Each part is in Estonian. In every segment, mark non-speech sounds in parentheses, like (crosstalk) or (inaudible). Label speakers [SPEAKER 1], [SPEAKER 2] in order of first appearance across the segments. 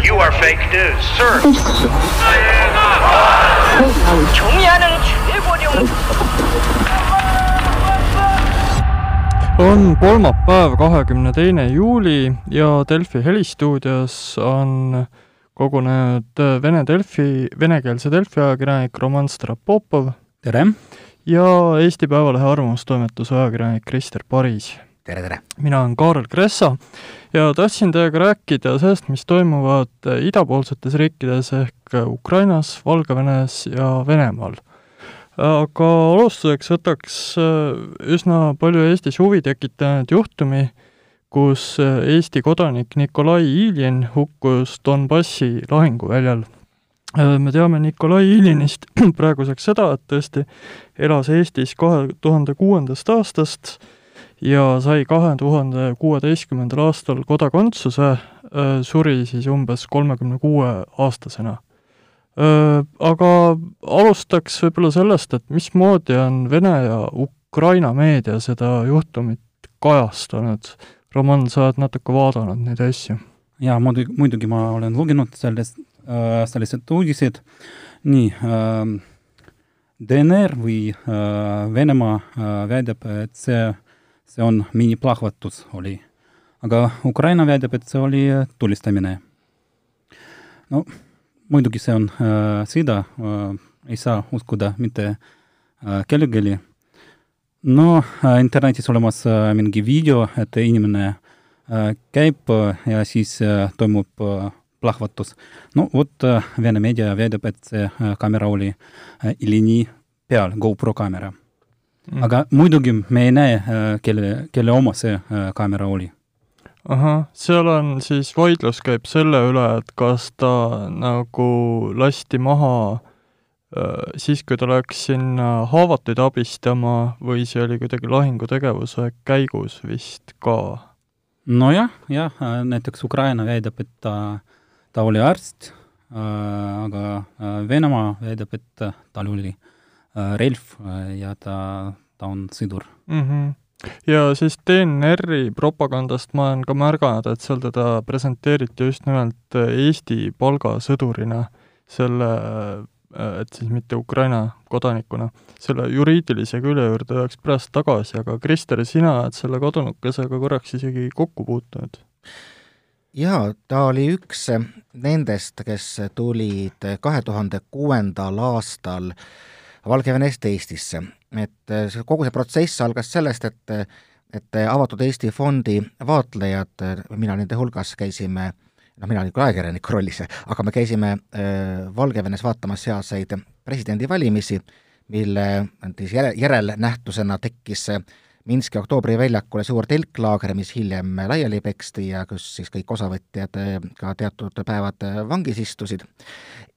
[SPEAKER 1] You are fake news, sir.
[SPEAKER 2] on kolmapäev, kahekümne teine juuli ja Delfi helistuudios on kogunenud Vene Delfi, venekeelse Delfi ajakirjanik Roman Strapopov.
[SPEAKER 3] tere!
[SPEAKER 2] ja Eesti Päevalehe arvamustoimetuse ajakirjanik Krister Paris
[SPEAKER 3] tere, tere!
[SPEAKER 2] mina olen Kaarel Kressa ja tahtsin teiega rääkida sellest, mis toimuvad idapoolsetes riikides ehk Ukrainas, Valgevenes ja Venemaal aga alustuseks võtaks üsna palju Eestis huvi tekitanud juhtumi, kus Eesti kodanik Nikolai Iljin hukkus Donbassi lahinguväljal. me teame Nikolai Iljinist (clears throat) praeguseks seda, et tõesti elas Eestis kahe tuhande kuuendast aastast ja sai kahe tuhande kuueteistkümnendal aastal kodakondsuse, suri siis umbes kolmekümne kuue aastasena aga alustaks võib-olla sellest, et mismoodi on Vene ja Ukraina meedia seda juhtumit kajastanud. Roman, sa oled natuke vaadanud neid asju?
[SPEAKER 3] jaa, muidugi, muidugi ma olen lugenud sellest äh,, sellised uudised, nii äh,, DNR või äh, Venemaa äh, väidab, et see, see on miniplahvatus oli. aga Ukraina väidab, et see oli tulistamine. no muidugi see on äh, sõda äh,, ei saa uskuda mitte äh, kellelegi. no äh, internetis olemas äh, mingi video, et inimene äh, käib äh, ja siis äh, toimub äh, plahvatus. no vot äh,, Vene meedia väidab, et see äh, kaamera oli äh, Ilini peal, GoPro kaamera mm.. aga muidugi me ei näe äh,, kelle, kelle oma see äh, kaamera oli.
[SPEAKER 2] Ahah, seal on siis vaidlus käib selle üle, et kas ta nagu lasti maha äh, siis, kui ta läks sinna haavatuid abistama või see oli kuidagi lahingutegevuse käigus vist ka?
[SPEAKER 3] nojah, jah, näiteks Ukraina väidab, et ta, ta oli arst aga Venemaa väidab, et tal oli äh, relv äh, ja ta, ta on sõdur
[SPEAKER 2] mm. -hmm ja siis DNR-i propagandast ma olen ka märganud, et seal teda presenteeriti just nimelt Eesti palgasõdurina, selle, et siis mitte Ukraina kodanikuna. selle juriidilise külje juurde jääks pärast tagasi, aga Krister, sina oled selle kadunukesega korraks isegi kokku puutunud?
[SPEAKER 4] jaa, ta oli üks nendest, kes tulid kahe tuhande kuuendal aastal Valgevenest Eestisse et äh, see, kogu see protsess algas sellest, et et Avatud Eesti Fondi vaatlejad, mina nende hulgas, käisime noh, mina olin küll ajakirjaniku (laughs) rollis, aga me käisime äh, Valgevenes vaatamas sealseid presidendivalimisi, mille siis järe, järelnähtusena tekkis Minski oktoobri väljakule suur telklaager, mis hiljem laiali peksti ja kus siis kõik osavõtjad äh, ka teatud päevad vangis istusid.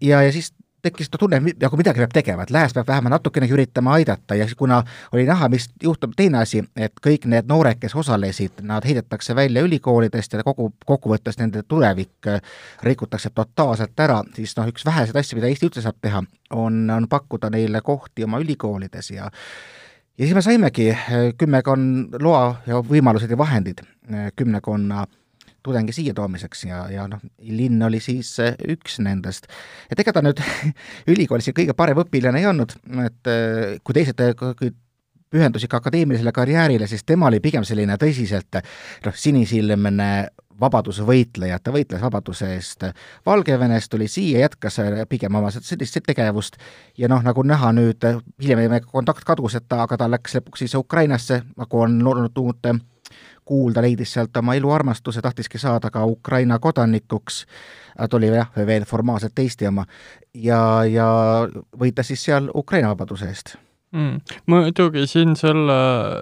[SPEAKER 4] ja, ja siis tekkis ta tunne, nagu midagi peab tegema, et lääs peab vähemalt natukenegi üritama aidata ja kuna oli näha, mis juhtub, teine asi, et kõik need noored, kes osalesid, nad heidetakse välja ülikoolidest ja kogu, kokkuvõttes nende tulevik äh, rikutakse totaalselt ära, siis noh, üks väheseid asju, mida Eesti üldse saab teha, on, on pakkuda neile kohti oma ülikoolides ja ja siis me saimegi äh, kümmekond loa ja võimalused ja vahendid äh, kümnekonna tudengi siia toomiseks ja, ja noh, linn oli siis eh, üks nendest. et ega ta nüüd (laughs) ülikoolis kõige parem õpilane ei olnud, et eh, kui teised eh, pühendusid ka akadeemilisele karjäärile, siis tema oli pigem selline tõsiselt noh, sinisilmne vabadusvõitleja, ta võitles vabaduse eest Valgevenest, tuli siia, jätkas pigem oma sellist tegevust ja noh, nagu näha nüüd, hiljem meie kontakt kadus, et ta, aga ta läks lõpuks siis Ukrainasse, nagu on olnud uut kuulda, leidis sealt oma eluarmastuse, tahtiski saada ka Ukraina kodanikuks, tuli jah, veel formaalselt Eesti oma, ja, ja võitles siis seal Ukraina vabaduse eest.
[SPEAKER 2] Mm.. muidugi siin selle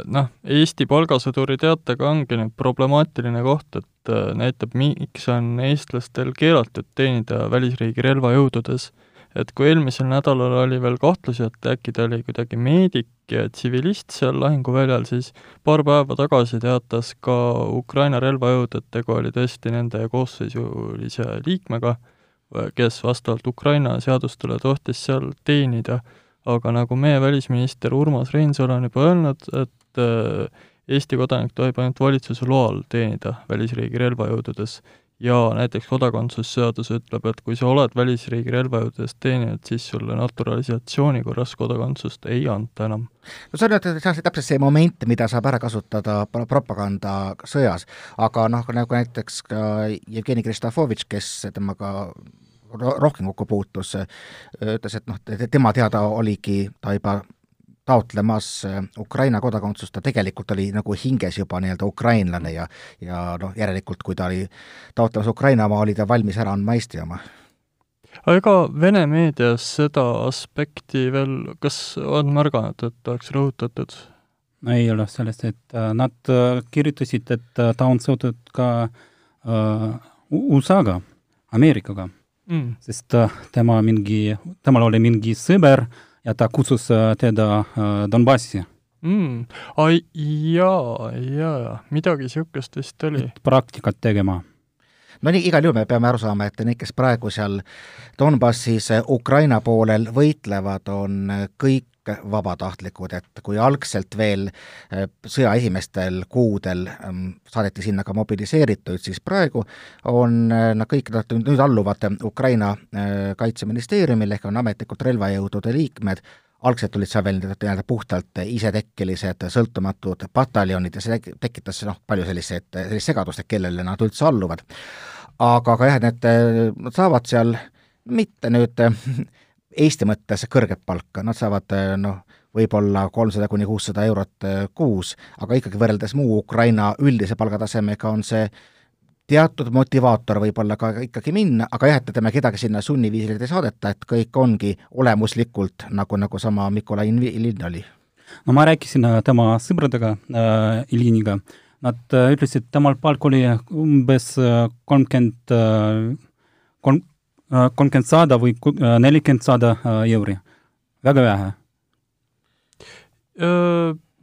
[SPEAKER 2] noh, Eesti palgasõduri teatega ongi nüüd problemaatiline koht, et äh, näitab, miks on eestlastel keelatud teenida välisriigi relvajõududes et kui eelmisel nädalal oli veel kahtlusi, et äkki ta oli kuidagi meedik ja tsivilist seal lahinguväljal, siis paar päeva tagasi teatas ka Ukraina relvajõud, et tegu oli tõesti nende koosseisulise liikmega, kes vastavalt Ukraina seadustele tohtis seal teenida, aga nagu meie välisminister Urmas Reinsalu on juba öelnud, et äh, Eesti kodanik tohib ainult valitsuse loal teenida välisriigi relvajõududes ja näiteks kodakondsusseadus ütleb, et kui sa oled välisriigi relvajõududes teeninud, siis sulle naturalisatsiooni korras kodakondsust ei anta enam.
[SPEAKER 4] no see on nüüd täpselt see moment, mida saab ära kasutada propagandasõjas, aga noh, nagu näiteks ka Jevgeni Kristofovitš, kes temaga rohkem kokku puutus, ütles, et noh, tema teada oligi ta juba taotlemas äh, Ukraina kodakondsust, ta tegelikult oli nagu hinges juba nii-öelda ukrainlane ja ja noh, järelikult kui ta oli taotlemas Ukraina oma, oli ta valmis ära andma Eesti oma.
[SPEAKER 2] aga ega Vene meedias seda aspekti veel, kas on märganud, et oleks rõhutatud?
[SPEAKER 3] ei ole sellest, et äh, nad äh, kirjutasid, et ta on seotud ka uh, USA-ga, Ameerikaga mm., sest tema mingi, temal oli mingi sõber uh,, ja ta kutsus teda äh, Donbassi
[SPEAKER 2] mm.. ai, jaa, jaa, midagi niisugust vist oli.
[SPEAKER 3] praktikat tegema
[SPEAKER 4] no nii, igal juhul me peame aru saama, et need, kes praegu seal Donbassis Ukraina poolel võitlevad, on kõik vabatahtlikud, et kui algselt veel äh, sõja esimestel kuudel ähm, saadeti sinna ka mobiliseerituid, siis praegu on äh, nad kõik, nad nüüd alluvad Ukraina äh, kaitseministeeriumile ehk on ametlikult relvajõudude liikmed, algselt olid seal veel nii-öelda puhtalt isetekkelised sõltumatud pataljonid ja see tekitas noh, palju selliseid, sellist segadust, et kellele nad üldse alluvad. aga, aga jah, need, nad saavad seal mitte nüüd (laughs) Eesti mõttes kõrget palka, nad saavad eh, noh, võib-olla kolmsada kuni kuussada eurot eh, kuus, aga ikkagi võrreldes muu Ukraina üldise palgatasemega on see teatud motivaator võib-olla ka ikkagi minna, aga jah, et ütleme, kedagi sinna sunniviisiliselt ei saadeta, et kõik ongi olemuslikult nagu, nagu sama Mikolai linn oli.
[SPEAKER 3] no ma rääkisin äh, tema sõpradega äh,, Iliniga, nad äh, ütlesid, temal palk oli umbes äh, kolmkümmend äh, kolm, kolmkümmend sada või nelikümmend sada euri, väga vähe.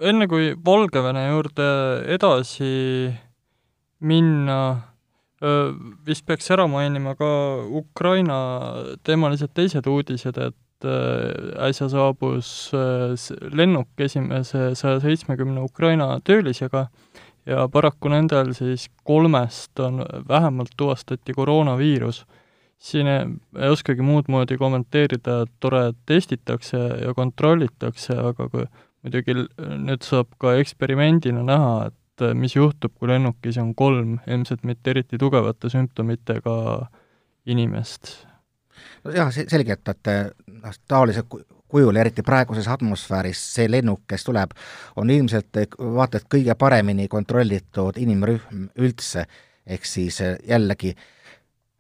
[SPEAKER 2] Enne kui Valgevene juurde edasi minna, vist peaks ära mainima ka Ukraina teemalised teised uudised, et äsja saabus lennuk esimese saja seitsmekümne Ukraina töölisega ja paraku nendel siis kolmest on, vähemalt tuvastati koroonaviirus siin ei oskagi muud moodi kommenteerida, tore, et testitakse ja kontrollitakse, aga kui muidugi nüüd saab ka eksperimendina näha, et mis juhtub, kui lennukis on kolm ilmselt mitte eriti tugevate sümptomitega inimest.
[SPEAKER 4] nojah, selge, et, et noh, taolise kujul, eriti praeguses atmosfääris, see lennuk, kes tuleb, on ilmselt vaata et kõige paremini kontrollitud inimrühm üldse, ehk siis jällegi äh,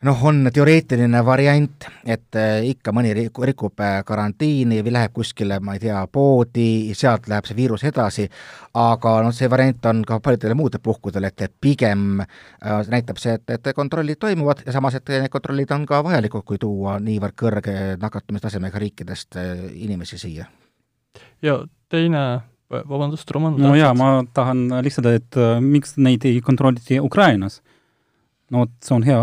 [SPEAKER 4] noh, on teoreetiline variant, et äh, ikka mõni rikub äh, karantiini või läheb kuskile, ma ei tea, poodi, sealt läheb see viirus edasi, aga noh, see variant on ka paljudel muudel puhkudel, et pigem äh, näitab see, et, et kontrollid toimuvad ja samas, et need kontrollid on ka vajalikud, kui tuua niivõrd kõrge nakatumistasemega riikidest inimesi siia.
[SPEAKER 2] ja teine vabandust, Roman.
[SPEAKER 3] no jaa, ma tahan lisada, et miks neid ei kontrolliti Ukrainas. no vot, see on hea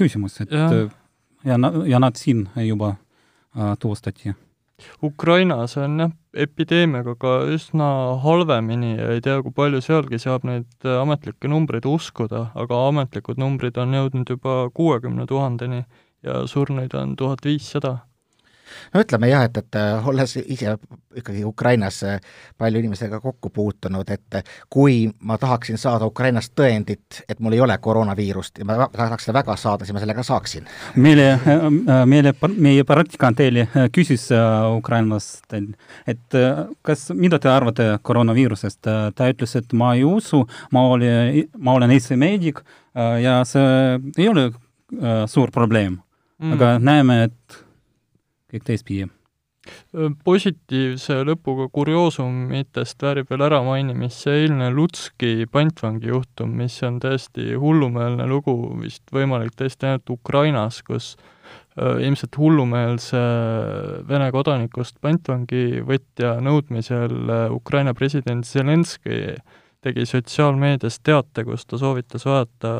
[SPEAKER 3] küsimus, et ja, ja, ja nad siin juba äh, tuvastati.
[SPEAKER 2] Ukrainas on jah, epideemiaga ka üsna halvemini ja ei tea, kui palju sealgi saab neid ametlikke numbreid uskuda, aga ametlikud numbrid on jõudnud juba kuuekümne tuhandeni ja surnuid on tuhat viissada
[SPEAKER 4] no ütleme jah, et, et äh, olles ise ikkagi Ukrainas äh, palju inimestega kokku puutunud, et äh, kui ma tahaksin saada Ukrainast tõendit, et mul ei ole koroonaviirust ja ma tahaks seda väga saada, siis ma selle ka saaksin.
[SPEAKER 3] meile, meile, meie praktikant eile küsis ukrainlast, et kas, mida te arvate koroonaviirusest, ta ütles, et ma ei usu, ma olin, ma olen Eesti meedik ja see ei ole suur probleem mm., aga näeme, et kõik teistpidi.
[SPEAKER 2] positiivse lõpuga kurioosumitest väärib veel äramainimist see eilne Lutski pantvangi juhtum, mis on täiesti hullumeelne lugu, vist võimalik täiesti ainult Ukrainas, kus ilmselt hullumeelse Vene kodanikust pantvangivõtja nõudmisel Ukraina president Zelenskõi tegi sotsiaalmeedias teate, kus ta soovitas vaadata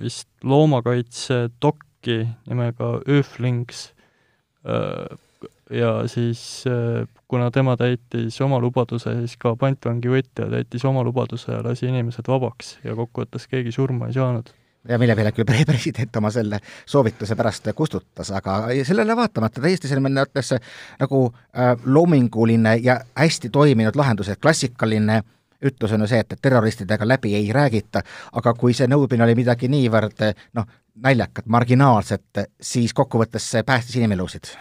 [SPEAKER 2] vist loomakaitse dokki nimega Öflings ja siis äh, kuna tema täitis oma lubaduse, siis ka pantvangivõtja täitis oma lubaduse ja lasi inimesed vabaks ja kokkuvõttes keegi surma ei saanud.
[SPEAKER 4] ja mille peale küll pre-, president oma selle soovituse pärast kustutas, aga sellele vaatamata täiesti selles mõttes nagu äh, loominguline ja hästi toiminud lahendus, et klassikaline ütlus on ju see, et terroristidega läbi ei räägita, aga kui see nõudmine oli midagi niivõrd noh, naljakat, marginaalset, siis kokkuvõttes see päästis inimelusid.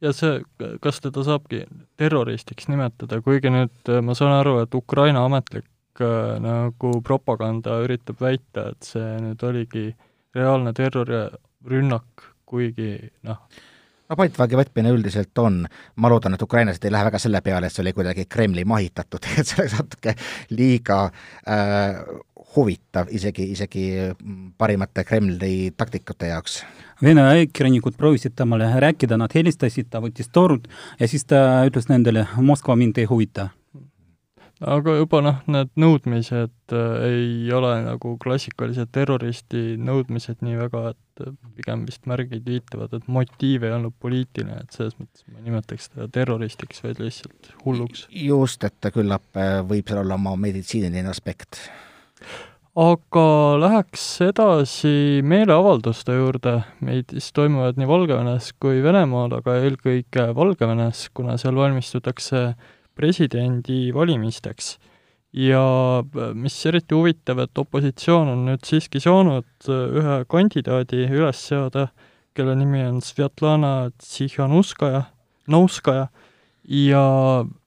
[SPEAKER 2] Ja see, kas teda saabki terroristiks nimetada, kuigi nüüd ma saan aru, et Ukraina ametlik äh, nagu propaganda üritab väita, et see nüüd oligi reaalne terrorirünnak, kuigi noh,
[SPEAKER 4] no pantvagi võtmine üldiselt on, ma loodan, et ukrainlased ei lähe väga selle peale, et see oli kuidagi Kremli mahitatud, (laughs) et see oleks natuke liiga äh, huvitav isegi, isegi parimate Kremli taktikute jaoks.
[SPEAKER 3] Vene ajakirjanikud proovisid temale rääkida, nad helistasid, ta võttis torud ja siis ta ütles nendele, Moskva mind ei huvita
[SPEAKER 2] aga juba noh, need nõudmised äh, ei ole nagu klassikalised terroristi nõudmised nii väga, et äh, pigem vist märgid viitavad, et motiiv ei olnud poliitiline, et selles mõttes ma nimetaks teda terroristiks, vaid lihtsalt hulluks.
[SPEAKER 4] just, et küllap äh, võib seal olla oma meditsiiniline aspekt.
[SPEAKER 2] aga läheks edasi meeleavalduste juurde, meid siis toimuvad nii Valgevenes kui Venemaal, aga eelkõige Valgevenes, kuna seal valmistutakse presidendivalimisteks. ja äh, mis eriti huvitav, et opositsioon on nüüd siiski saanud äh, ühe kandidaadi üles seada, kelle nimi on Svetlana Tsihhanuskaja, Nouskaja, ja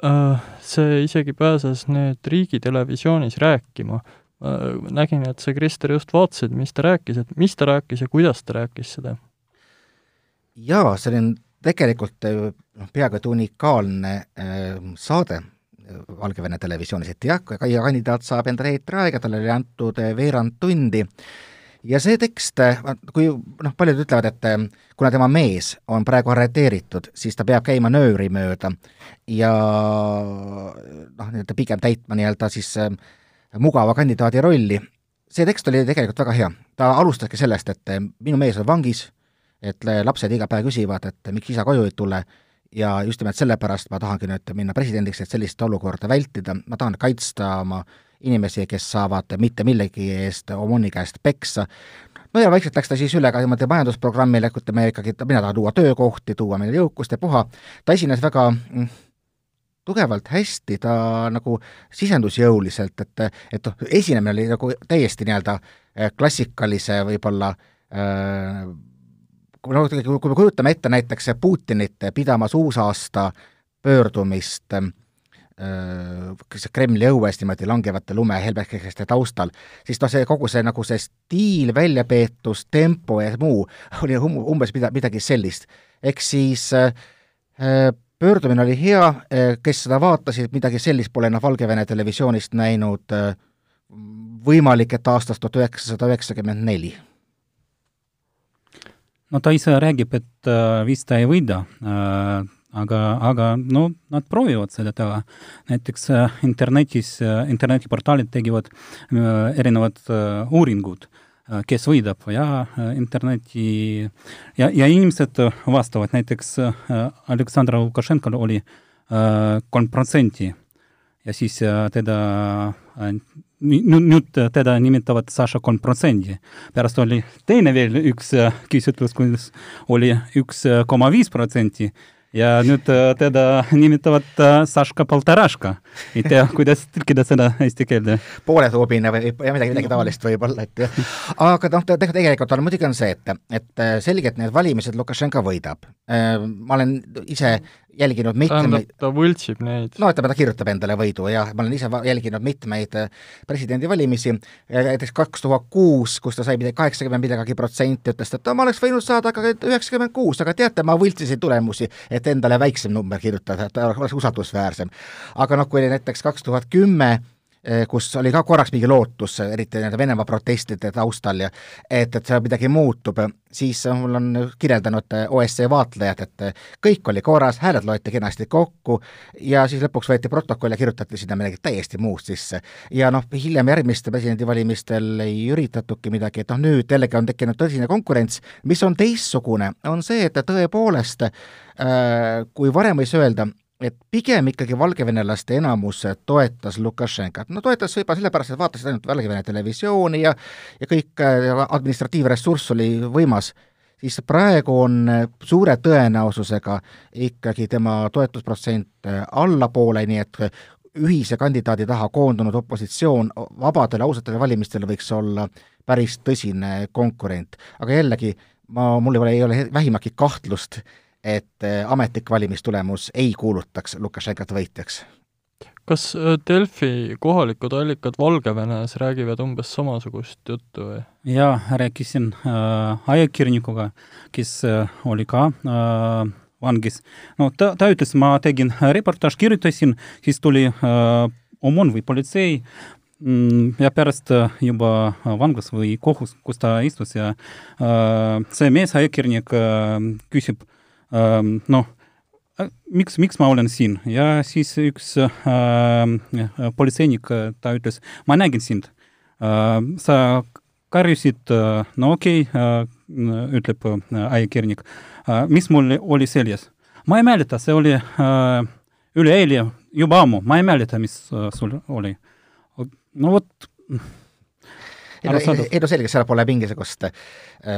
[SPEAKER 2] äh, see isegi pääses nüüd riigitelevisioonis rääkima äh,. nägin, et sa, Krister, just vaatasid, mis ta rääkis, et mis ta rääkis ja kuidas ta rääkis seda?
[SPEAKER 4] jaa, see on tegelikult äh, noh, peaaegu et unikaalne äh, saade äh, Valgevene televisioonis, et jah, Kaia kandidaat saab endale eetriaega, talle oli antud veerand tundi ja see tekst, kui noh, paljud ütlevad, et kuna tema mees on praegu arreteeritud, siis ta peab käima nööri mööda ja noh, nii-öelda pigem täitma nii-öelda siis mugava kandidaadi rolli, see tekst oli tegelikult väga hea. ta alustaski sellest, et minu mees on vangis, et lapsed iga päev küsivad, et miks isa koju ei tule ja just nimelt sellepärast ma tahangi nüüd minna presidendiks, et sellist olukorda vältida, ma tahan kaitsta oma inimesi, kes saavad mitte millegi eest OMON-i käest peksa, no ja vaikselt läks ta siis üle ka niimoodi majandusprogrammile, ütleme ikkagi, et mina tahan tuua töökohti, tuua meile jõukust ja puha, ta esines väga mm, tugevalt hästi, ta nagu sisendus jõuliselt, et, et noh, esinemine oli nagu täiesti nii-öelda eh, klassikalise võib-olla äh, kui noh, kui me kujutame ette näiteks Putinit pidamas uusaasta pöördumist äh, kas Kremli õues niimoodi langevate lumehelbekeste taustal, siis noh, see kogu see nagu see stiil, väljapeetus, tempo ja muu oli um, umbes mida, midagi sellist. ehk siis äh, pöördumine oli hea, äh, kes seda vaatasid, midagi sellist pole noh, Valgevene televisioonist näinud äh, võimalik, et aastast tuhat üheksasada üheksakümmend neli
[SPEAKER 3] no ta ise räägib, et äh, vist ta ei võida äh,, aga, aga no nad proovivad seda teha. näiteks äh, internetis äh,, internetiportaalid tegivad äh, erinevad äh, uuringud äh,, kes võidab ja äh, interneti ja, ja inimesed vastavad, näiteks äh, Aleksandr Lukašenkal oli äh, kolm äh, protsenti ja siis äh, teda äh, nüüd, teda nimetavad Saša kolm protsendi. pärast oli teine veel üks äh, küsitlus, kus oli üks koma viis protsenti ja nüüd teda nimetavad Saška Poltaraška. ei tea, (laughs) kuidas tõlkida seda eesti keelde.
[SPEAKER 4] pooletuubine või midagi, midagi taolist võib-olla, et jah. aga noh, tegelikult on muidugi on see, et, et selgelt need valimised Lukašenka võidab. ma olen ise jälginud mitmeid
[SPEAKER 2] ta võltsib neid.
[SPEAKER 4] no ütleme, ta kirjutab endale võidu ja ma olen ise jälginud mitmeid äh, presidendivalimisi, näiteks kaks tuhat kuus, kus ta sai midagi kaheksakümmend midagi protsenti, ütles ta, et ma oleks võinud saada ka üheksakümmend kuus, aga teate, ma võltsisin tulemusi, et endale väiksem number kirjutada, et oleks usaldusväärsem. aga noh, kui oli näiteks kaks tuhat kümme, kus oli ka korraks mingi lootus, eriti nende Venemaa protestide taustal ja et, et seal midagi muutub, siis mul on kirjeldanud OSCE vaatlejad, et kõik oli korras, hääled loeti kenasti kokku ja siis lõpuks võeti protokoll ja kirjutati sinna midagi täiesti muud sisse. ja noh, hiljem järgmistel presidendivalimistel ei üritatudki midagi, et noh, nüüd jällegi on tekkinud tõsine konkurents, mis on teistsugune, on see, et tõepoolest äh, kui varem võis öelda, et pigem ikkagi valgevenelaste enamus toetas Lukašenkat, no toetas võib-olla sellepärast, et vaatasid ainult Valgevene televisiooni ja ja kõik administratiivressurss oli võimas, siis praegu on suure tõenäosusega ikkagi tema toetusprotsent allapoole, nii et ühise kandidaadi taha koondunud opositsioon vabadele ausatele valimistele võiks olla päris tõsine konkurent. aga jällegi, ma, mul ei ole, ei ole vähimatki kahtlust, et äh, ametlik valimistulemus ei kuulutaks Lukašenkat võitjaks.
[SPEAKER 2] kas äh, Delfi kohalikud allikad Valgevenes räägivad umbes samasugust juttu või?
[SPEAKER 3] jaa, rääkisin äh, ajakirjanikuga, kes äh, oli ka äh, vangis. no ta, ta ütles, ma tegin reportaaž, kirjutasin, siis tuli äh, OMON või politsei mm, ja pärast juba vanglas või kohus, kus ta istus ja äh, see mees, ajakirjanik äh, küsib noh, miks, miks ma olen siin ja siis üks politseinik, ta ütles, ma nägin sind sa karjusid no okei okay, ütleb ajakirjanik äh,, mis mul oli seljas? ma ei mäleta, see oli üleeile, juba ammu, ma ei mäleta, mis sul oli. no vot
[SPEAKER 4] ei no, ei no selge, seal pole mingisugust öö,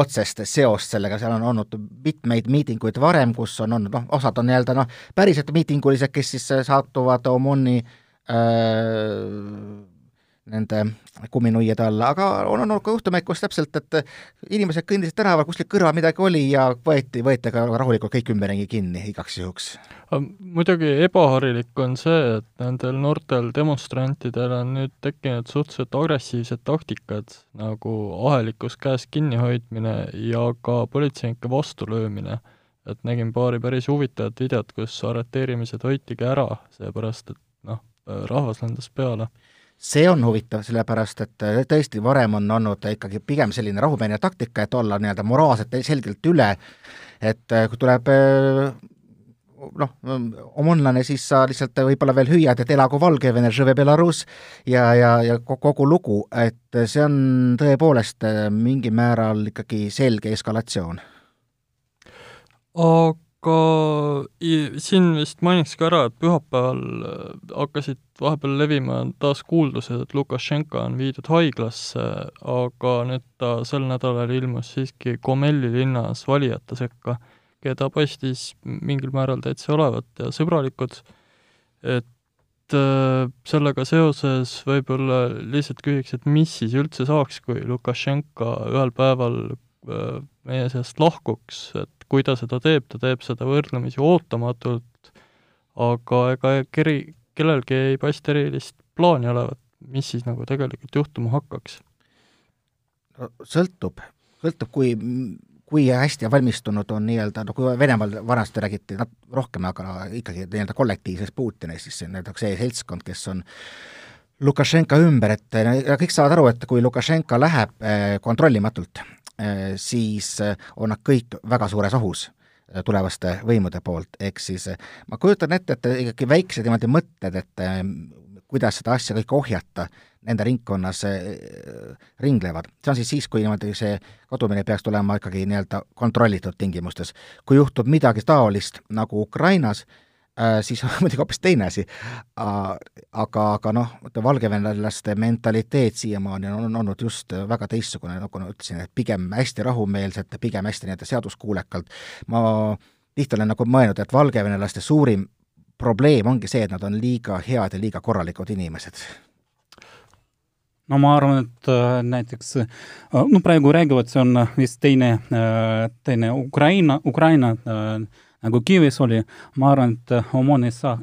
[SPEAKER 4] otsest seost sellega, seal on olnud mitmeid miitinguid varem, kus on olnud noh, osad on nii-öelda noh, päriselt miitingulised, kes siis satuvad OMON-i nende kumminuiade alla, aga on olnud ka juhtumeid, kus täpselt, et inimesed kõndisid tänaval, kuskil kõrval midagi oli ja võeti, võeti ka rahulikult kõik ümberringi kinni igaks juhuks.
[SPEAKER 2] muidugi ebaharilik on see, et nendel noortel demonstrantidel on nüüd tekkinud suhteliselt agressiivsed taktikad, nagu ahelikus käes kinnihoidmine ja ka politseinike vastulöömine. et nägin paari päris huvitavat videot, kus arreteerimised hoitigi ära, seepärast et noh, rahvas lendas peale
[SPEAKER 4] see on huvitav, sellepärast et äh, tõesti, varem on olnud ikkagi pigem selline rahumeelne taktika, et olla nii-öelda moraalselt selgelt üle, et äh, kui tuleb äh, noh, omonlane, siis sa lihtsalt võib-olla veel hüüad, et elagu Valgevene, Belarus ja, ja, ja kogu lugu, et see on tõepoolest mingil määral ikkagi selge eskalatsioon.
[SPEAKER 2] aga siin vist mainiks ka ära, et pühapäeval hakkasid vahepeal levima taas kuuldused, et Lukašenka on viidud haiglasse, aga nüüd ta sel nädalal ilmus siiski Gomelli linnas valijate sekka, keda paistis mingil määral täitsa olevat ja sõbralikud, et äh, sellega seoses võib-olla lihtsalt küsiks, et mis siis üldse saaks, kui Lukašenka ühel päeval äh, meie seast lahkuks, et kui ta seda teeb, ta teeb seda võrdlemisi ootamatult, aga ega keri, kellelgi ei paista erilist plaani olevat, mis siis nagu tegelikult juhtuma hakkaks?
[SPEAKER 4] no sõltub, sõltub, kui, kui hästi valmistunud on nii-öelda, no kui Venemaal vanasti räägiti nat-, rohkem, aga ikkagi nii-öelda kollektiivsest Putinist, siis nii-öelda see seltskond, kes on Lukašenka ümber, et kõik saavad aru, et kui Lukašenka läheb eh, kontrollimatult, eh, siis eh, on nad kõik väga suures ohus tulevaste võimude poolt, ehk siis eh, ma kujutan ette, et ikkagi väiksed niimoodi mõtted, et eh, kuidas seda asja kõike ohjata, nende ringkonnas ringlevad. see on siis siis, kui niimoodi see kadumine peaks tulema ikkagi nii-öelda kontrollitud tingimustes. kui juhtub midagi taolist nagu Ukrainas, Äh, siis on (laughs) muidugi hoopis teine asi. aga, aga noh, valgevenelaste mentaliteet siiamaani on olnud just väga teistsugune, nagu ma ütlesin, et pigem hästi rahumeelselt, pigem hästi nii-öelda seaduskuulekalt. ma tihti olen nagu mõelnud, et valgevenelaste suurim probleem ongi see, et nad on liiga head ja liiga korralikud inimesed
[SPEAKER 3] no ma arvan, et äh, näiteks äh, no praegu räägivad, see on vist teine äh,, teine Ukraina, Ukraina äh, nagu Kiievis oli, ma arvan, et OMON ei saa,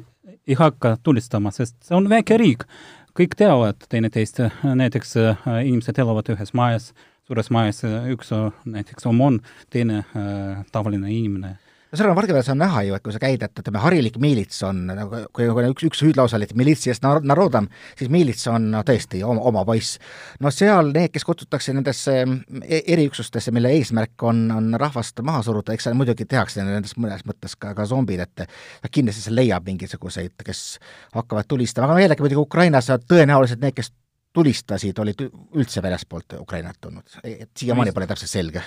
[SPEAKER 3] ei hakka tulistama, sest see on väike riik. kõik teavad teineteist, näiteks äh, inimesed elavad ühes majas, suures majas, üks näiteks OMON, teine äh, tavaline inimene
[SPEAKER 4] no seal on Valgevenes on näha ju, et kui sa käid, et ütleme, harilik miilits on nagu, kui, kui üks, üks hüüdlause oli, et militsist narodam, siis miilits on no tõesti oma, oma poiss. no seal need, kes kutsutakse nendesse e-, eriüksustesse, mille eesmärk on, on rahvast maha suruda, eks seal muidugi tehakse nendes mõnes mõttes ka, ka zombid, et kindlasti see leiab mingisuguseid, kes hakkavad tulistama, aga jällegi muidugi Ukrainas tõenäoliselt need, kes tulistasid, olid üldse väljaspoolt Ukrainat tulnud, et siiamaani pole täpselt selge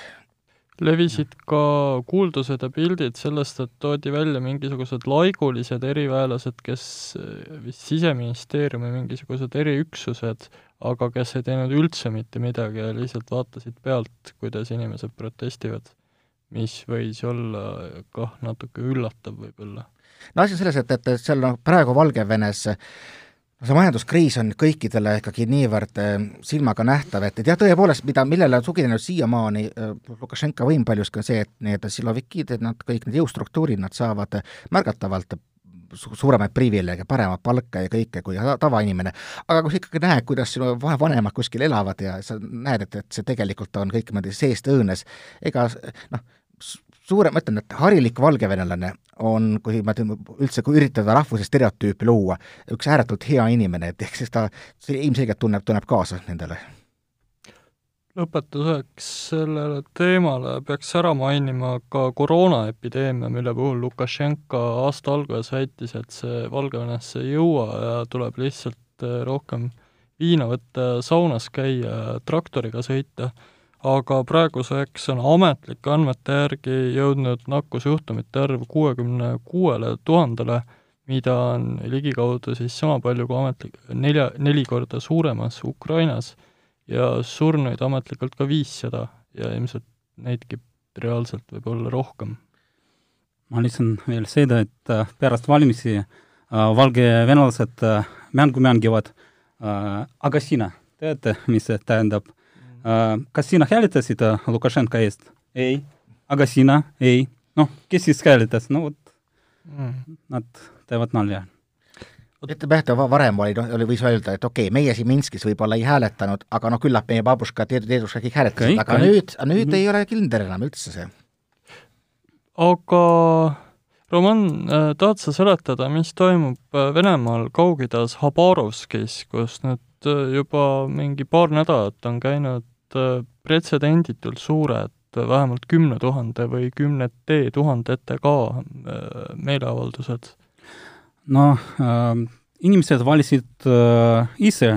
[SPEAKER 2] levisid ka kuuldused ja pildid sellest, et toodi välja mingisugused laigulised eriväelased, kes vist Siseministeeriumi mingisugused eriüksused, aga kes ei teinud üldse mitte midagi ja lihtsalt vaatasid pealt, kuidas inimesed protestivad. mis võis olla kah natuke üllatav võib-olla.
[SPEAKER 4] no asi on selles, et, et seal noh, praegu Valgevenes no see majanduskriis on kõikidele ikkagi niivõrd äh, silmaga nähtav, et, et jah, tõepoolest, mida, millele on tuginenud siiamaani äh, Lukašenka võim paljuski on see, et need silovikid, et nad kõik need jõustruktuurid, nad saavad märgatavalt su suuremaid privileege, paremat palka ja kõike kui tavainimene. aga kui sa ikkagi näed, kuidas sinu vanemad kuskil elavad ja sa näed, et, et see tegelikult on kõik niimoodi seest õõnes, ega noh, suure, ma ütlen, et harilik valgevenelane on, kui ma ütlen, üldse, kui üritada rahvuse stereotüüpi luua, üks ääretult hea inimene, et ehk siis ta ilmselgelt tunneb, tunneb kaasa nendele.
[SPEAKER 2] lõpetuseks sellele teemale peaks ära mainima ka koroonaepideemia, mille puhul Lukašenka aasta alguses väitis, et see Valgevenesse ei jõua ja tuleb lihtsalt eh, rohkem viina võtta ja saunas käia ja traktoriga sõita aga praeguseks on ametlike andmete järgi jõudnud nakkusjuhtumite arv kuuekümne kuuele tuhandele, mida on ligikaudu siis sama palju kui ametlik, nelja, neli korda suuremas Ukrainas ja surnuid ametlikult ka viissada ja ilmselt neidki reaalselt võib olla rohkem.
[SPEAKER 3] ma lisan veel seda, et äh, pärast valimisi äh, valgevenelased äh, mängu mängivad aga sina teate, mis see tähendab äh, kas sina hääletasid Lukašenka eest? ei. aga sina? ei. noh, kes siis hääletas? no vot mm., nad teevad nalja
[SPEAKER 4] ütleme jah, et varem oli, noh, oli, võis öelda, et okei okay,, meie siin Minskis võib-olla ei hääletanud, aga noh, küllap meie babuška, deeduška kõik hääletasid, aga nüüd, nüüd mm -hmm. ei ole kinder enam üldse see.
[SPEAKER 2] aga Roman, tahad sa seletada, mis toimub Venemaal Kaug-Idas Habarovskis, kus nüüd juba mingi paar nädalat on käinud pretsedenditult suured, vähemalt kümne tuhande või kümnete tuhandetega äh, meeleavaldused?
[SPEAKER 3] noh äh,, inimesed valisid äh, ise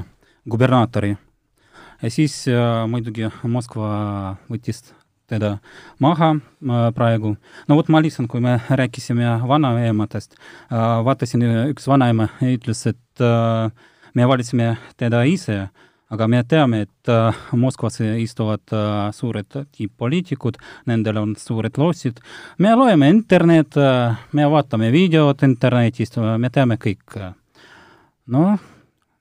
[SPEAKER 3] kubernaatori ja siis äh, muidugi Moskva võttis teda maha äh, praegu. no vot, ma lihtsalt, kui me rääkisime vanaemadest äh,, vaatasin, üks vanaema ütles, et äh, me valisime teda ise äh, aga me teame, et äh, Moskvas istuvad äh, suured tipp-poliitikud, nendel on suured lossid, me loeme internet, äh, me vaatame videot internetist, me teame kõik. noh,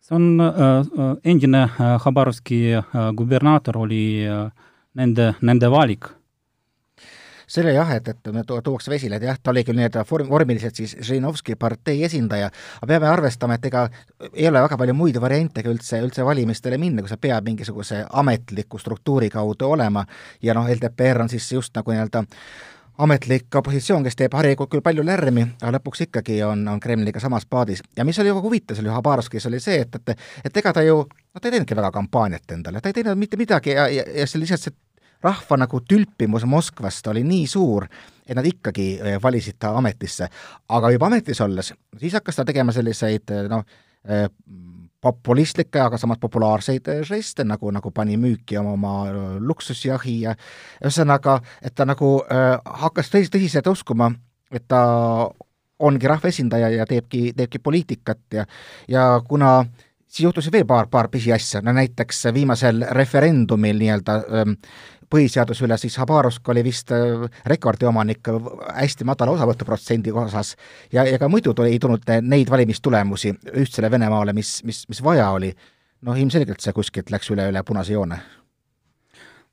[SPEAKER 3] see on endine Habarovski gubernaator oli nende, nende valik
[SPEAKER 4] selle jah, et, et me tuuakse esile, et jah, ta oli küll nii-öelda vorm-, vormiliselt siis Žirinovski partei esindaja, aga peame arvestama, et ega ei ole väga palju muid variante ka üldse, üldse valimistele minna, kui sa pead mingisuguse ametliku struktuuri kaudu olema ja noh, LDPR on siis just nagu nii-öelda ametlik opositsioon, kes teeb harikult küll palju lärmi, aga lõpuks ikkagi on, on Kremliga samas paadis. ja mis oli väga huvitav seal Habarovskis, oli see, et, et et ega ta ju, no ta ei teinudki väga kampaaniat endale, ta ei teinud mitte midagi ja, ja, ja see lihtsalt see rahva nagu tülpimus Moskvast oli nii suur, et nad ikkagi eh, valisid ta ametisse. aga juba ametis olles, siis hakkas ta tegema selliseid eh, noh, eh, populistlikke, aga samas populaarseid žeste, nagu, nagu pani müüki oma, oma luksusjahi ja ühesõnaga, et ta nagu äh, hakkas tõsi, tõsiselt uskuma, et ta ongi rahvaesindaja ja teebki, teebki poliitikat ja ja kuna siis juhtus veel paar, paar pisiasja, no näiteks viimasel referendumil nii-öelda ähm, põhiseaduse üle, siis Habarovsk oli vist äh, rekordiomanik äh, hästi madala osavõtuprotsendi osas. Ja ega muidu tuli, ei tulnud neid valimistulemusi ühtsele Venemaale, mis, mis, mis vaja oli. noh, ilmselgelt see kuskilt läks üle, üle punase joone.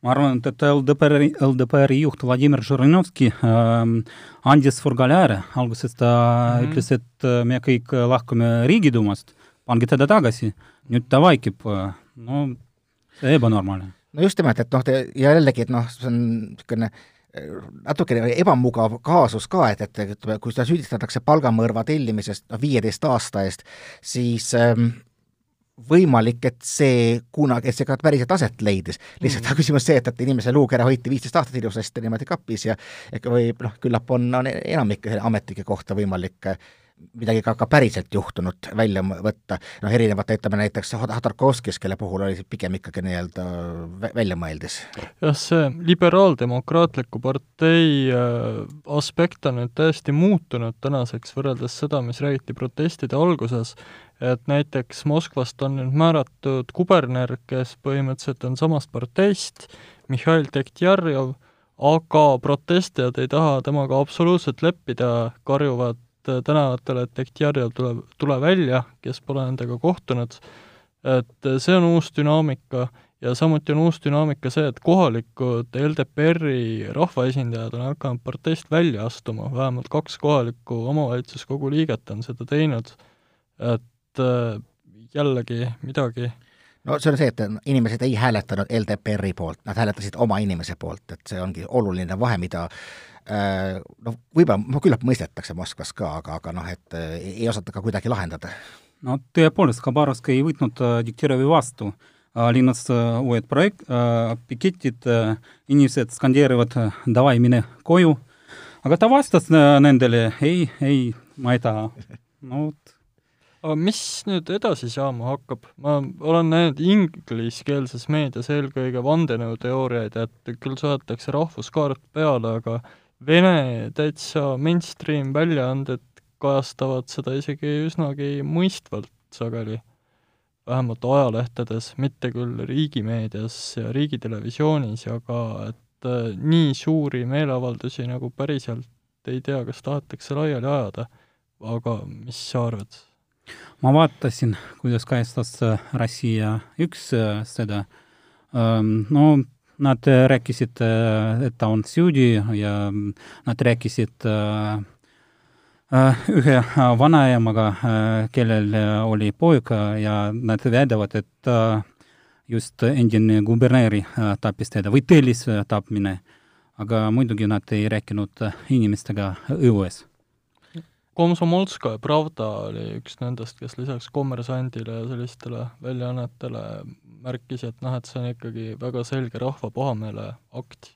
[SPEAKER 3] Ma arvan, et LDPR-i, LDPR-i juht Vladimir Žirinovski äh, andis Furgalääre, alguses ta mm -hmm. ütles, et äh, me kõik lahkume Riigiduumast, pange teda tagasi, nüüd ta vaikib, no see ebanormaalne
[SPEAKER 4] no just nimelt, et noh, jällegi, et noh, see on niisugune äh, natukene ebamugav kaasus ka, et, et, et kui seda süüdistatakse palgamõrva tellimisest noh, viieteist aasta eest, siis ähm, võimalik, et see kunagi, et see ka päriselt aset leidis. lihtsalt mm. küsimus see, et, et inimese luukera hoiti viisteist aastat ilusasti niimoodi kapis ja ega või noh, küllap on, on enamike ametnike kohta võimalik midagi ka, ka päriselt juhtunut välja võtta, noh erinevalt ütleme näiteks Hodorkovskis, kelle puhul oli pigem ikkagi nii-öelda väljamõeldis.
[SPEAKER 2] jah, see liberaaldemokraatliku partei äh, aspekt on nüüd täiesti muutunud tänaseks võrreldes seda, mis räägiti protestide alguses, et näiteks Moskvast on nüüd määratud kuberner, kes põhimõtteliselt on samast parteist, Mihhail Dektjarjov, aga protestijad ei taha temaga absoluutselt leppida, karjuvad tänavatele, et Dektjarjev tuleb, tule välja, kes pole nendega kohtunud, et äh, see on uus dünaamika ja samuti on uus dünaamika see, et kohalikud LDPR-i rahvaesindajad on hakanud parteist välja astuma, vähemalt kaks kohalikku omavalitsuskogu liiget on seda teinud, et äh, jällegi midagi.
[SPEAKER 4] No see on see, et inimesed ei hääletanud LDPR-i poolt, nad hääletasid oma inimese poolt, et see ongi oluline vahe, mida äh, noh, võib-olla, küllap mõistetakse Moskvas ka, aga, aga noh, et äh, ei osata ka kuidagi lahendada.
[SPEAKER 3] no tõepoolest, Khabarovsk ei võtnud äh, Diktirovi vastu, linnas uued projekt, piketid, inimesed skandeerivad davai, mine koju, aga ta vastas nendele ei, ei, ma ei taha. (laughs) no vot
[SPEAKER 2] aga mis nüüd edasi saama hakkab? ma olen näinud ingliskeelses meedias eelkõige vandenõuteooriaid, et küll saadetakse rahvuskaart peale, aga vene täitsa mainstream väljaanded kajastavad seda isegi üsnagi mõistvalt sageli, vähemalt ajalehtedes, mitte küll riigimeedias ja riigitelevisioonis, aga et äh, nii suuri meeleavaldusi nagu päriselt ei tea, kas tahetakse laiali ajada, aga mis sa arvad?
[SPEAKER 3] ma vaatasin, kuidas kajastas Rossija üks äh, seda, no nad rääkisid, et ta on süüdi ja nad rääkisid ühe vanaemaga, kellel oli poeg ja nad väidavad, et just endine kuberner tappis teda või tellis tapmine, aga muidugi nad ei rääkinud inimestega õues
[SPEAKER 2] Komsomolskaja Pravda oli üks nendest, kes lisaks Kommersandile ja sellistele väljaannetele märkis, et noh, et see on ikkagi väga selge rahva pahameele akt.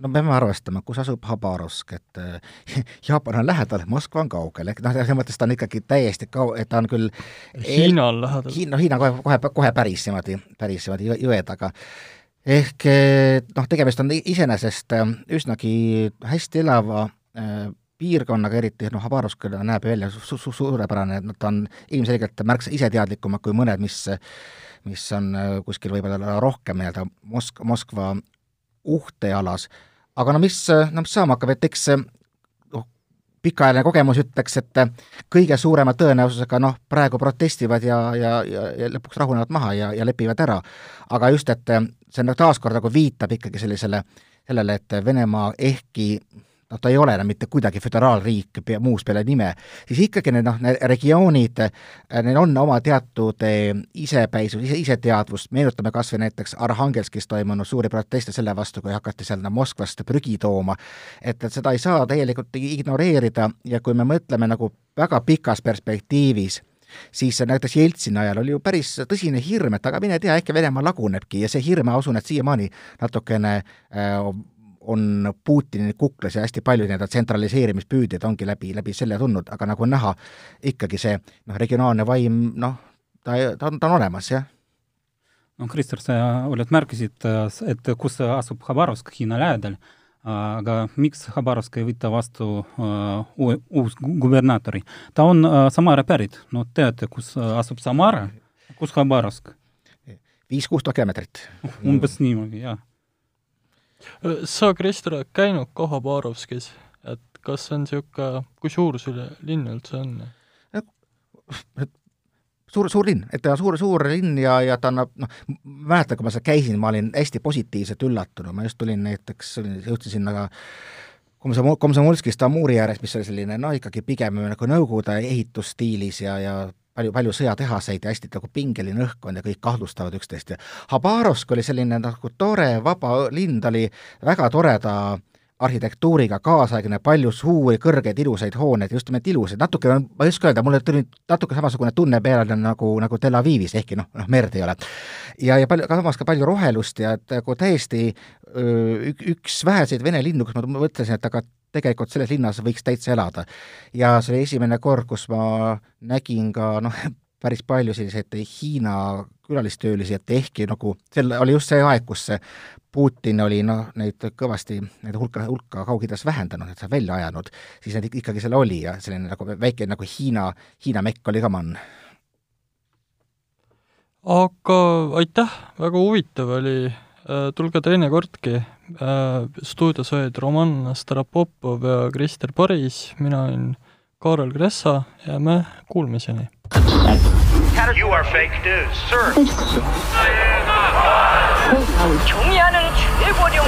[SPEAKER 4] no peame arvestama, kus asub Habarovsk, et äh, (laughs) Jaapan on lähedal, Moskva on kaugel, ehk noh, selles mõttes ta on ikkagi täiesti kau-, et ta on küll
[SPEAKER 2] Hiina on lähedal.
[SPEAKER 4] Hiina, no Hiina kohe, kohe, kohe päris niimoodi, päris niimoodi jõe taga ehk noh, tegemist on iseenesest äh, üsnagi hästi elava piirkonnaga, eriti noh, Habarovsk näeb välja su-, su-, suurepärane, et ta on ilmselgelt märksa iseteadlikumad kui mõned, mis mis on äh, kuskil võib-olla rohkem nii-öelda Mosk-, Moskva uhtealas, aga no mis, no mis saama hakkab, et eks noh, pikaajaline kogemus ütleks, et kõige suurema tõenäosusega noh, praegu protestivad ja, ja, ja, ja lõpuks rahunevad maha ja, ja lepivad ära. aga just, et see nagu taaskord nagu viitab ikkagi sellisele, sellele, et Venemaa ehkki noh, ta ei ole enam mitte kuidagi föderaalriik muus peale nime, siis ikkagi need noh, need regioonid, neil on oma teatud eh, isepäisus, ise, iseteadvust, meenutame kas või näiteks Arhangelskis toimunud suuri proteste selle vastu, kui hakati seal Moskvast prügi tooma, et, et seda ei saa täielikult ignoreerida ja kui me mõtleme nagu väga pikas perspektiivis, siis näiteks Jeltsini ajal oli ju päris tõsine hirm, et aga mine tea, äkki Venemaa lagunebki ja see hirm, ma usun, et siiamaani natukene äh, on Putini kuklas ja hästi palju nii-öelda tsentraliseerimispüüdjaid ongi läbi, läbi selle tulnud, aga nagu näha, ikkagi see noh, regionaalne vaim, noh, ta, ta on, ta on olemas, jah.
[SPEAKER 3] no Krister, sa oled märkisid, et kus asub Habarovsk Hiina lähedal, aga miks Habarovsk ei võta vastu uh, uus gubernatori? ta on uh, Samara pärit, no teate, kus asub Samara, kus Habarovsk?
[SPEAKER 4] viis-kuus tuhat kilomeetrit.
[SPEAKER 3] umbes niimoodi, jah
[SPEAKER 2] sa, Krister, oled käinud ka Habarovskis, et kas see on niisugune, kui suur see linn üldse on?
[SPEAKER 4] suur, suur linn, et ta on suur, suur linn ja, ja ta annab, noh, mäletan, kui ma seal käisin, ma olin hästi positiivselt üllatunud, ma just tulin näiteks, jõudsin sinna ka Komsomol-, Komsomolskist Amuri ääres, mis oli selline noh, ikkagi pigem nagu Nõukogude ehitusstiilis ja, ja palju, palju sõjatehaseid ja hästi nagu pingeline õhkkond ja kõik kahtlustavad üksteist ja Habarovsk oli selline nagu tore vaba linn, ta oli väga toreda arhitektuuriga, kaasaegne, palju suuri, kõrgeid, ilusaid hooneid, just nimelt ilusaid, natuke, ma ei oska öelda, mulle tuli natuke samasugune tunne peale nagu, nagu Tel Avivis, ehkki noh, noh merd ei ole. ja, ja palju, samas ka palju rohelust ja et nagu täiesti ük, üks väheseid vene linnu, kus ma mõtlesin, et aga tegelikult selles linnas võiks täitsa elada. ja see oli esimene kord, kus ma nägin ka noh, (laughs) päris palju selliseid Hiina külalistöölisi, et ehkki nagu, sel oli just see aeg, kus see Putin oli noh, neid kõvasti, neid hulka, hulka Kaug-Idas vähendanud, et sa välja ajanud, siis neid ikkagi seal oli ja selline nagu väike nagu Hiina, Hiina mekk oli ka mann.
[SPEAKER 2] aga aitäh, väga huvitav oli, tulge teinekordki, äh, stuudios olid Roman Starapopov ja Krister Paris, mina olin Kaarel Kressa, jääme kuulmiseni!
[SPEAKER 1] You are fake news, sir.
[SPEAKER 5] 종이하는 최고령